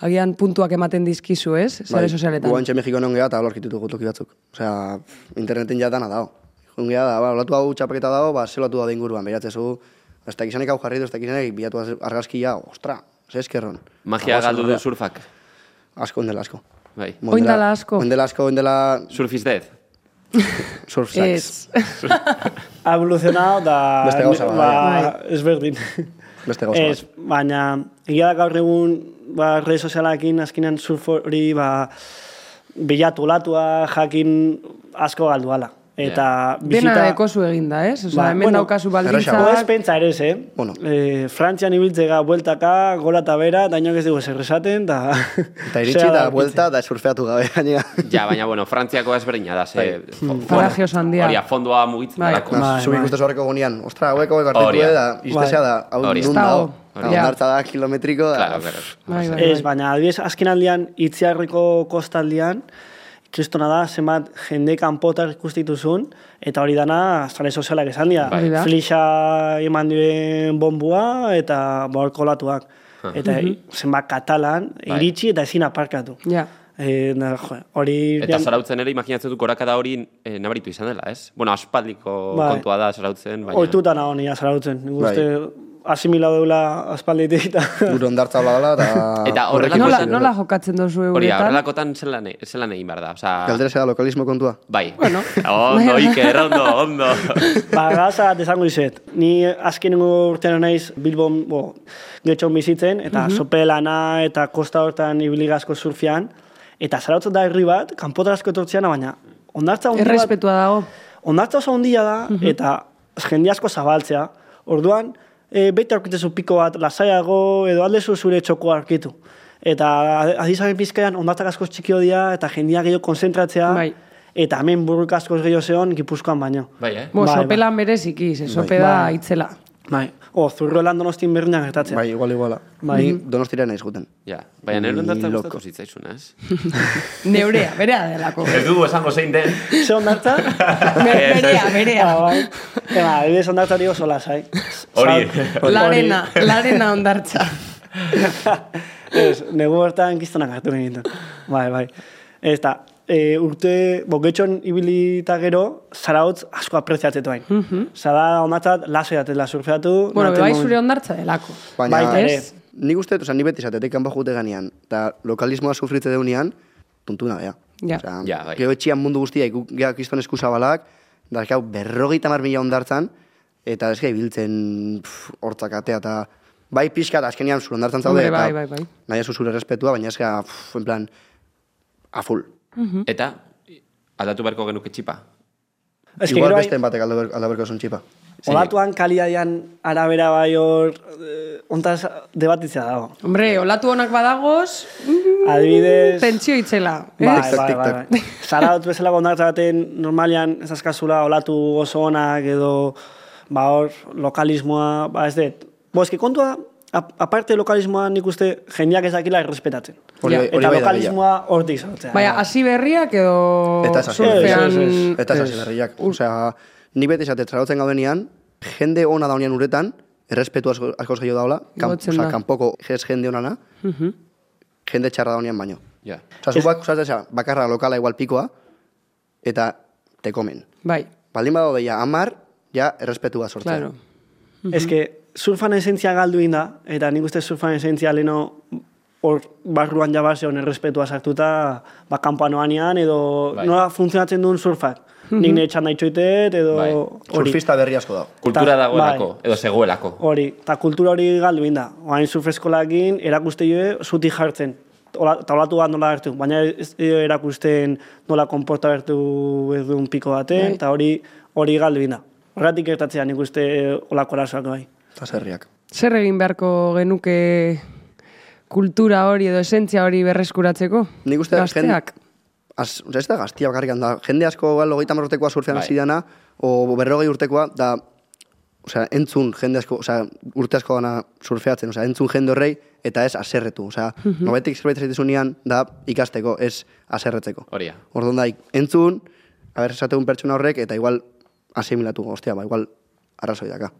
agian puntuak ematen dizkizu, ez? Sare sozialetan. Guantxe Mexiko non geha eta lorkitu dugu toki batzuk. Osea, interneten ja dana dago. Jungea da, ba, olatu hau txapaketa dago, ba, zelatu da inguruan, beratzezu, ez da izanik hau jarri du, ez da izanik bilatu argazkia, ostra, eskerron. Magia Agoaz galdu du surfak. Asko, ondela asko. Bai. Oin dela asko. Ondela asko, ondela Surf is dead. surf sex. Ez. Ha evolucionado da... Beste gauza bat, ba, ezberdin. Beste gauza Ez, baina, egia da gaur egun, ba, rede sozialakin azkenean surf hori, ba, bilatu olatua, jakin asko galduala. Eta Dena dekozu eginda, ez? Osa, Ba, hemen bueno, daukazu Bo ez baldintzak. pentsa ere, eh? Bueno. Eh, Frantzian ibiltzega bueltaka, gola eta bera, dainok ez dugu zer esaten, eta... Iritsi da, da, buelta, da surfeatu gabe, gainera. Ja, baina, bueno, Frantziako ezberdina da, ze... fo- Parajeos handia. Hori, a fondoa mugitzen Bai. delako. Bai, Zubik bai. uste horreko gunean, ostra, hauek hauek hartitu Hori, da, iztezea da, hau Hori. nun Ez dago. dago. Hori. Ondartza da kilometriko da. Claro, claro. Bai, bai, Ez, bai. baina adibidez azken aldian itziarriko kostaldian, kristona da, zenbat jende kanpotar ikustituzun, eta hori dana, sare sozialak esan dira. Bai. Flixa eman duen bombua, eta borkolatuak. Eta zenbat katalan, Bai. iritsi eta ezin aparkatu. Ja. E, na, jo, hori... Eta zarautzen ere, imaginatzen du korakada hori eh, nabaritu izan dela, ez? Bueno, aspaldiko Bai. kontua da zarautzen, baina... Oituta nago nia zarautzen. Bai. uste asimila deula aspalditik eta... Gure ondartza hola dela, eta... Eta horrelako Nola, nola jokatzen dozu Hori, euretan? horrelakotan zelan, e- zelan egin behar da. Osa, Galdera zera lokalismo kontua. bai. Bueno. Ondo, Iker, ondo, ondo. ba, gaza bat esango izet. Ni azkenengo urtean naiz Bilbon, bo, getxon bizitzen, eta sopelana eta kosta hortan ibiligazko surfian, eta zarautzen da herri bat, kanpotar asko etortzean, baina ondartza hundi bat, Errespetua dago. ondartza oso handia da, eta jende asko zabaltzea. Orduan, e, bete aurkitzezu piko bat, lasaiago, edo aldezu zure txoko arkitu. Eta adizaren pizkaian, ondartzak asko txikio dira, eta jendia gehiago konzentratzea, Bai. eta hemen burruka asko gehiago zeon, gipuzkoan baino. Bai, eh? Bo, Bai, sopelan bereziki, ze sope da Bai. itzela. Bai. O, zurro lan donostin berdinak gertatzea. Bai, igual, iguala. Bai. Ni donostira naiz guten. Ja, baina Ni ondartza loko. gustatu zitzaizun, ez? Neurea, berea delako. Ez dugu esango zein den. Ze ondartza? Be- berea, berea. Ah, bai. Ema, adibidez ondartza hori oso lasai. Hori. Hori. Larena, larena ondartza. Ez, negu bertan kistonak hartu egiten. Bai, bai. Ez da, e, urte, bo, getxon ibilita gero, zarautz asko apreziatzetu hain. Zara ondatzat, lasai atela surfeatu. Bueno, bai zure ondartza delako. Baina, ere. Ez? nik uste, oza, ni beti izatetik kanpo jute ganean, eta lokalismoa sufritze deunean, tuntuna bea. Ja. Osea, Ja, bai. Gero etxian mundu guztia, iku- gea kiston eskuzabalak, da berrogeita mar mila ondartzan, eta eske ibiltzen hortzak atea, eta bai pixka eta azkenian zure ondartzen zaude, Hombre, bai, eta bai, bai. nahi zu zure respetua, baina gara, pff, en plan, a full. Eta, aldatu beharko genuke txipa. Que Igual bai- beste batek alda ber- alda berko zuen txipa. Olatuan kalidadian arabera bai hor, eh, ontaz debatitzea dago. Hombre, olatu honak badagoz, Adibidez... pentsio itzela. Bai, ez? bai, bai, bai. Zara dut bezala gondartza baten normalian ez azkazula olatu oso onak edo ba hor lokalismoa, ba ez dut. Bo, eski kontua, a- aparte lokalismoa nik uste jendeak ez dakila errespetatzen. Hori bai- Eta bai da lokalismoa hortik zautzea. Baina, hasi berriak edo Eta hasi surfean... Eta hasi berriak. Osea, nik beti esate zarautzen gaudenian, jende ona da honean uretan, errespetu asko, asko zailo daula, kan, Igotzen osea, da. kanpoko jez jende onana, jende txarra da honean baino. Ja. Osea, zu bak, osea, bakarra lokala igual pikoa, eta te komen. Bai, Baldin badaude ja amar, ja errespetua sortzea. claro. Ez que surfan esentzia galdu inda, eta nik uste surfan esentzia leno hor barruan jabase hon errespetua sartuta, ba, kanpoan noanean, edo Bai. nola funtzionatzen duen surfak. Nik nire txanda itxoitet, edo Bai. hori. Surfista berri asko dago. Kultura dagoelako, bai. edo zegoelako. Hori, eta kultura hori galdu inda. Oain surfeskolakin erakuste joe zutik jartzen. Ola, eta olatu bat nola hartu, baina ez erakusten nola konporta hartu edun piko baten, Bai. eta hori hori galdu inda. Horretik gertatzea nik uste olako arazoak bai. Eta zerriak. Zer egin beharko genuke kultura hori edo esentzia hori berreskuratzeko? Nik uste Gazteak. Az, osea, ez da gaztia bakarrik da. Jende asko igual hogeita hamar urtekoa surfean Bai. hasi dana, o berrogei urtekoa, da, osea, entzun jende asko, osea, urte asko gana surfeatzen, osea, entzun jende horrei, eta ez aserretu. Osea, nobetik zerbait zaitezunean, da ikasteko, ez aserretzeko. Horia. Orduan da, entzun, haber esategun pertsona horrek, eta igual asimilatu, ostia, ba, igual arrazoi daka.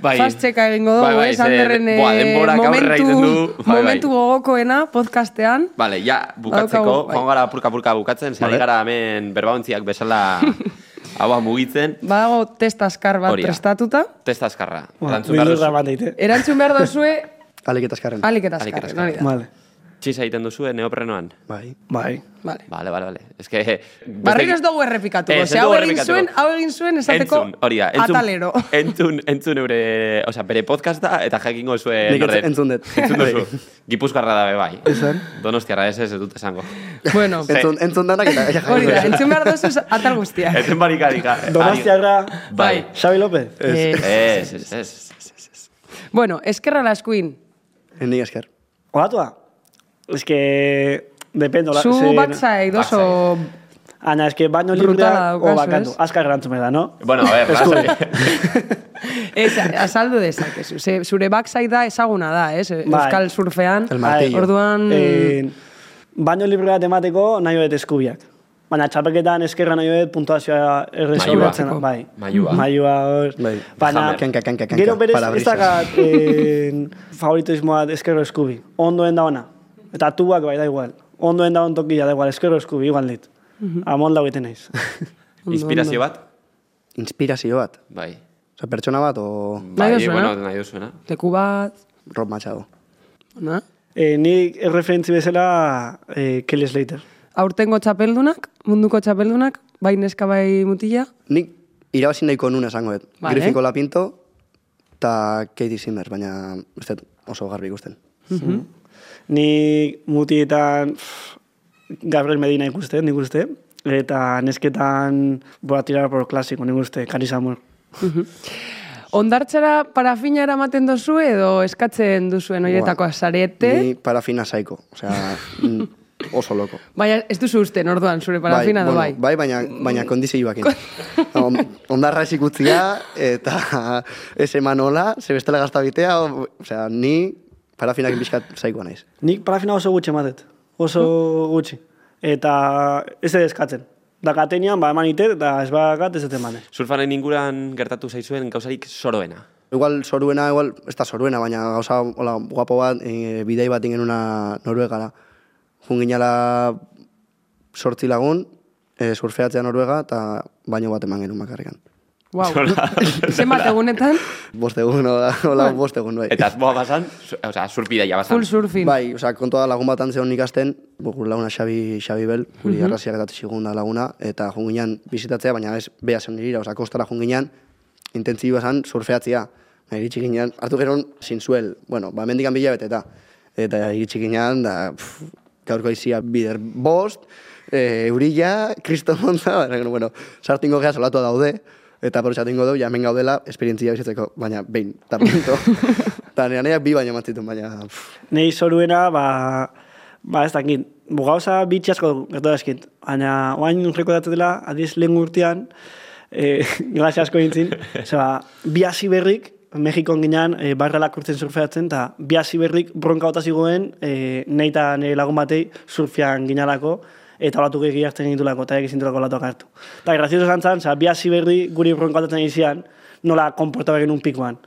Bai. Fast checka egingo dugu, Bai, bai, eh, Sanderren momentu, du. Bai, bai. momentu gogokoena podcastean. Vale, ja, bukatzeko, bai. joan gara purka-purka bukatzen, zari Vale. gara hemen berbauntziak bezala haua mugitzen, Badago test askar bat Hori da. prestatuta. testa azkarra. Bueno, Erantzun behar Bildurra duzu, bat daite. Erantzun behar dozue, Alik eta azkarren. alik eta da. Vale. Txisa egiten duzue neoprenoan. Bai. Bai. Vale. Vale, vale, vale. Ez que... Barriro ez dugu errepikatuko. Ez, ez hau dugu egin errepikatuko. zuen, hau egin zuen esateko Entzun, hori da, entzun, atalero. Entzun, entzun eure, osea, bere podcasta eta jakingo zuen Nik entzun- entzun dut. Entzun duzu. Gipuzkarra dabe bai. Esan? Donostiarra ez ez ez dut esango. bueno, Entzun, entzun danak eta ja hori da, entzun behar dozu atal guztiak. Entzun barikadika. Donostiarra, Bai. Xabi López. Eh, Ez, ez, ez. bueno, eskerra laskuin. Nik esker. Olatua? Ez que... Dependo. la- Zu ze- backside oso... Ana, ez que Brutala librea daukazu, o bakatu. Azkar erantzume da, no? Bueno, a ver, lasai. Ez, azaldu dezakezu. Ze, zure backside da ezaguna da, ez? Euskal surfean. El martillo. Orduan... Eh, baino libre bat emateko nahi hoet eskubiak. Baina txapeketan eskerra nahi hoet puntuazioa erresolbatzen. Maiua. Bai. Maiua. Maiua hor. Bai. Baina. Kenka, kenka, kenka. gero berez ez dakat eh, favoritismoa eskerro eskubi. Ondoen da ona. Eta tuak bai da igual. Ondoen da on tokia da igual. Eskerro eskubi igual dit. Amon da egiten naiz. Inspirazio bat? Inspirazio bat. Bai. Osa, pertsona bat o Bai, duzuena? bueno, nahi duzuena. Leku bat... Rob Machado. Na? eh, nik erreferentzi bezala eh, Kelly Slater. Aurtengo txapeldunak, munduko txapeldunak, bai neska bai mutila. Nik irabazi nahiko nuna esango dut. Vale. Griffin Colapinto eta Katie Simmer, baina ez oso garbi ikusten. Ni mutietan pff, Gabriel Medina ikusten, nik uste. Eta nesketan voy a tirar por clásico, nik uste, Amor. Ondartzara parafina eramaten dozu edo eskatzen duzuen horietako sarete, Ni parafina saiko. Osea, oso loko. baina ez duzu usten orduan zure parafina edo bai. bai, baina, baina kondizioakin. On, ondarra ez ikutzia, eta ez emanola, ze bestela gaztabitea, o- osea, ni parafinakin pixkat saikoa naiz. Nik parafina oso gutxi ematet. Oso gutxi. Eta ez dut eskatzen. Dakatenean, ba, eman itet, eta ez bakat ez dut emanen. Surfaren inguran gertatu zaizuen gauzarik soroena. Igual soruena, igual, ez da soruena, baina gauza hola, guapo bat, e, bidei bat ingenuna Noruegara. Junginala sortzi lagun, e, surfeatzea Noruega, eta baino bat eman genuen bakarrikan. Wow. Zenbat egunetan, Bost egun, hola, hola bost egun, bai. Eta azboa basan, su- osea, surpidaia basan. full surfing. Bai, osea, kontua da lagun bat antzeon ikasten, bu, gure laguna Xabi, Xabi Bel, guri mm arraziak eta zigun da laguna, eta junginan bizitatzea, baina ez beha zen nirira, osea, kostara junginan, intentzioa zen surfeatzea. Iritsi ginean, hartu geron zinzuel, bueno, ba, mendikan bila beteta. Eta iritsi ginean, da, pff, gaurko izia bider bost, e, eurilla, kristo monta, bueno, sartingo geha solatu daude, eta porotxatingo dugu, jamen gaudela, esperientzia bizitzeko, baina, behin, eta punto. Eta neaneak bi baino matzitun, baina, Nei zoruena, ba, ba ez dakit, bu gauza bitxi asko gertu eskit. Baina, oain urreko dela, adiz lehen urtean, e, grazia asko gintzin, zeba, bi hasi berrik, Mexikon ginean, e, barralak urtzen surfeatzen, eta bi hasi berrik bronka bota zigoen, e, nahi eta nire lagun batei surfean ginalako, eta olatu gehi hartzen gintulako, eta egin zintulako olatuak hartu. Eta grazioso zantzan, zeba, bi hasi berri guri bronka botatzen izian, nola konporta begin un pikuan.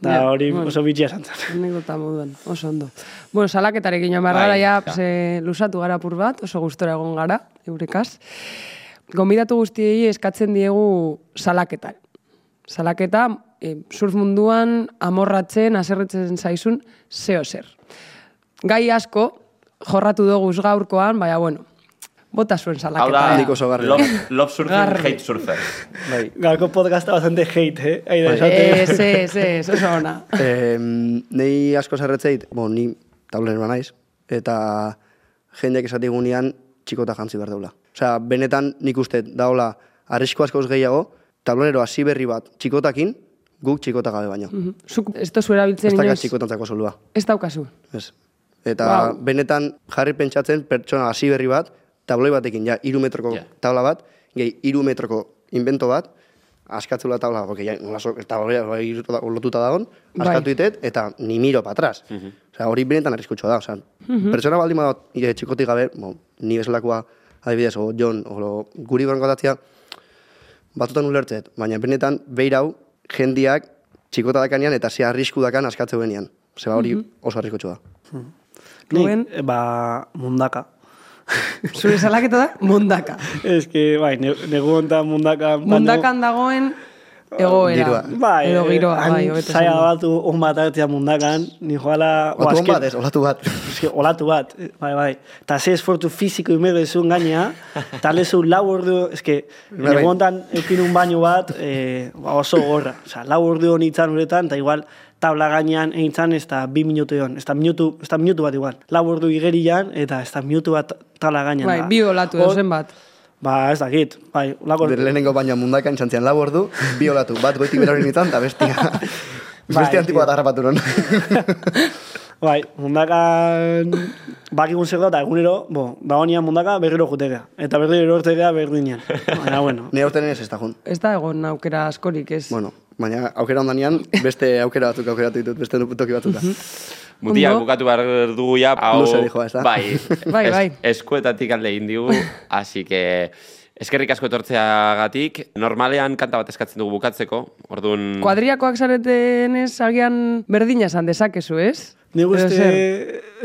Da Ja, hori bueno. oso bitxia zantzan. Anekdota moduan, oso ondo. Bueno, salaketarekin joan behar Bai, gara, ja, eh, lusatu gara pur bat, oso gustora egon gara, eurekaz. Gonbidatu guztiei eskatzen diegu salaketa. Salaketa, e, surf munduan, amorratzen, aserretzen zaizun, zeo zer. Gai asko, jorratu dugu gaurkoan, baina, bueno, bota zuen Hau salaketa. da, eh. Handik oso garri. love, love surfer, Garri. hate surfer. bai. Gaurko podcasta bastante hate, eh? Ai, da, Bai. esate. Ez, ez, ez, oso ona. Eh, nei asko zerretzeit, bon, ni tauleren naiz, eta jendeak esatigunean txikota jantzi behar daula. Osea, benetan nik uste daula arrisko askoz gehiago, tablonero hasi berri bat txikotakin, guk txikota gabe baino. Mhm. Zuk ez tozu erabiltzen Ez dakat inoiz, txikotantzako solua. ez daukazu. Ez. Eta Wow. benetan jarri pentsatzen pertsona hasi berri bat, tabloi batekin, ja, iru metroko Ja. tabla bat, gehi iru metroko invento bat, askatzula tabla, porque ja, nolaso, tabloia bai, lotuta dagon, Bai. askatu ditet, eta ni miro pa atrás. Osea, hori benetan arriskutxo da, osea, pertsona baldin badot, txikotik gabe, bo, ni bezalakoa, adibidez, o Jon, o guri bronkotatzea, batzutan ulertzet, baina benetan, beirau, jendiak txikota dakanean eta ze arrisku dakan askatze benean. Zeba hori oso arriskutsu da. Ruben? Nik, ba, mundaka. Zure salaketa da, mundaka. Ez que, bai, ne, negu hontan mundaka... baino- Mundakan dagoen egoera. Giroa. Bai, Edo giroa, han bai, hobeto zaila batu on bat hartzea mundakan, ni joala... Olatu hon bat, ez, olatu bat. Eske, olatu bat, bai, bai. Eta ze esfortu fiziko imero ezun gainea, eta lezu lau ordu, eske, Bai, bai. negu hontan eukin un baino bat, e, oso gorra. Osa, lau ordu hon itzan uretan, eta igual tabla gainean eintzan ez da bi minutu egon. Ez da minutu, ez da minutu bat igual. Lau ordu igerian, eta ez da minutu bat tabla gainean. Bai, da. bi olatu Hor- dozen bat. Ba, ez dakit, bai, lako... Bere lehenengo baina mundakan txantzian lau ordu, bi olatu, bat goiti bera hori eta bestia, Bai, bestia antiko bat harrapatu non. Bai, mundakan bakigun zer da, eta egunero, bo, dagoenian mundaka berriro jutekea. Eta berriro erortekea berdinean. Baina, bueno. Ni aurten ez ez da jun. Ez da egon aukera askorik, ez? Bueno, baina aukera ondanean, beste aukera batzuk aukeratu ditut, beste toki batzuta. Mutia, Ondo. bukatu behar dugu ja, hau... Da? Bai, Bai, es- bai. eskuetatik alde egin digu, así que... Eskerrik asko etortzeagatik, normalean kanta bat eskatzen dugu bukatzeko, orduan... Kuadriakoak zaretenez agian berdina esan dezakezu, ez? Ni guzti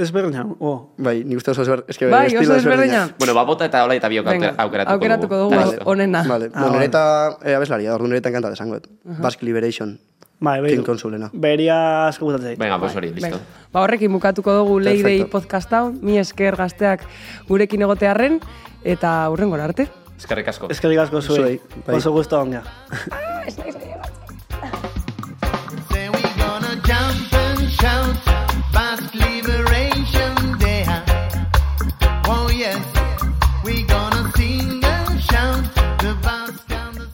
ezberdina. Oh. Bai, nik uste oso ezber, eske Bai, oso ezberdina. Bueno, ba, bota eta hola eta biok aukeratuko, aukeratuko dugu listo. onena. Vale, Ah, bueno, bai. nireta e, abeslaria, ordu niretan kanta desangoet. Basque Liberation. Bai, King behiru. Consulena. Beria asko gustatzen. Venga, pues hori, listo. Ba, horrekin bukatuko dugu Leidei podcast hau, mi esker gazteak gurekin egotearren, eta hurrengora arte. Eskerrik asko. Eskerrik asko zuei. Bai. Oso gustu ongia.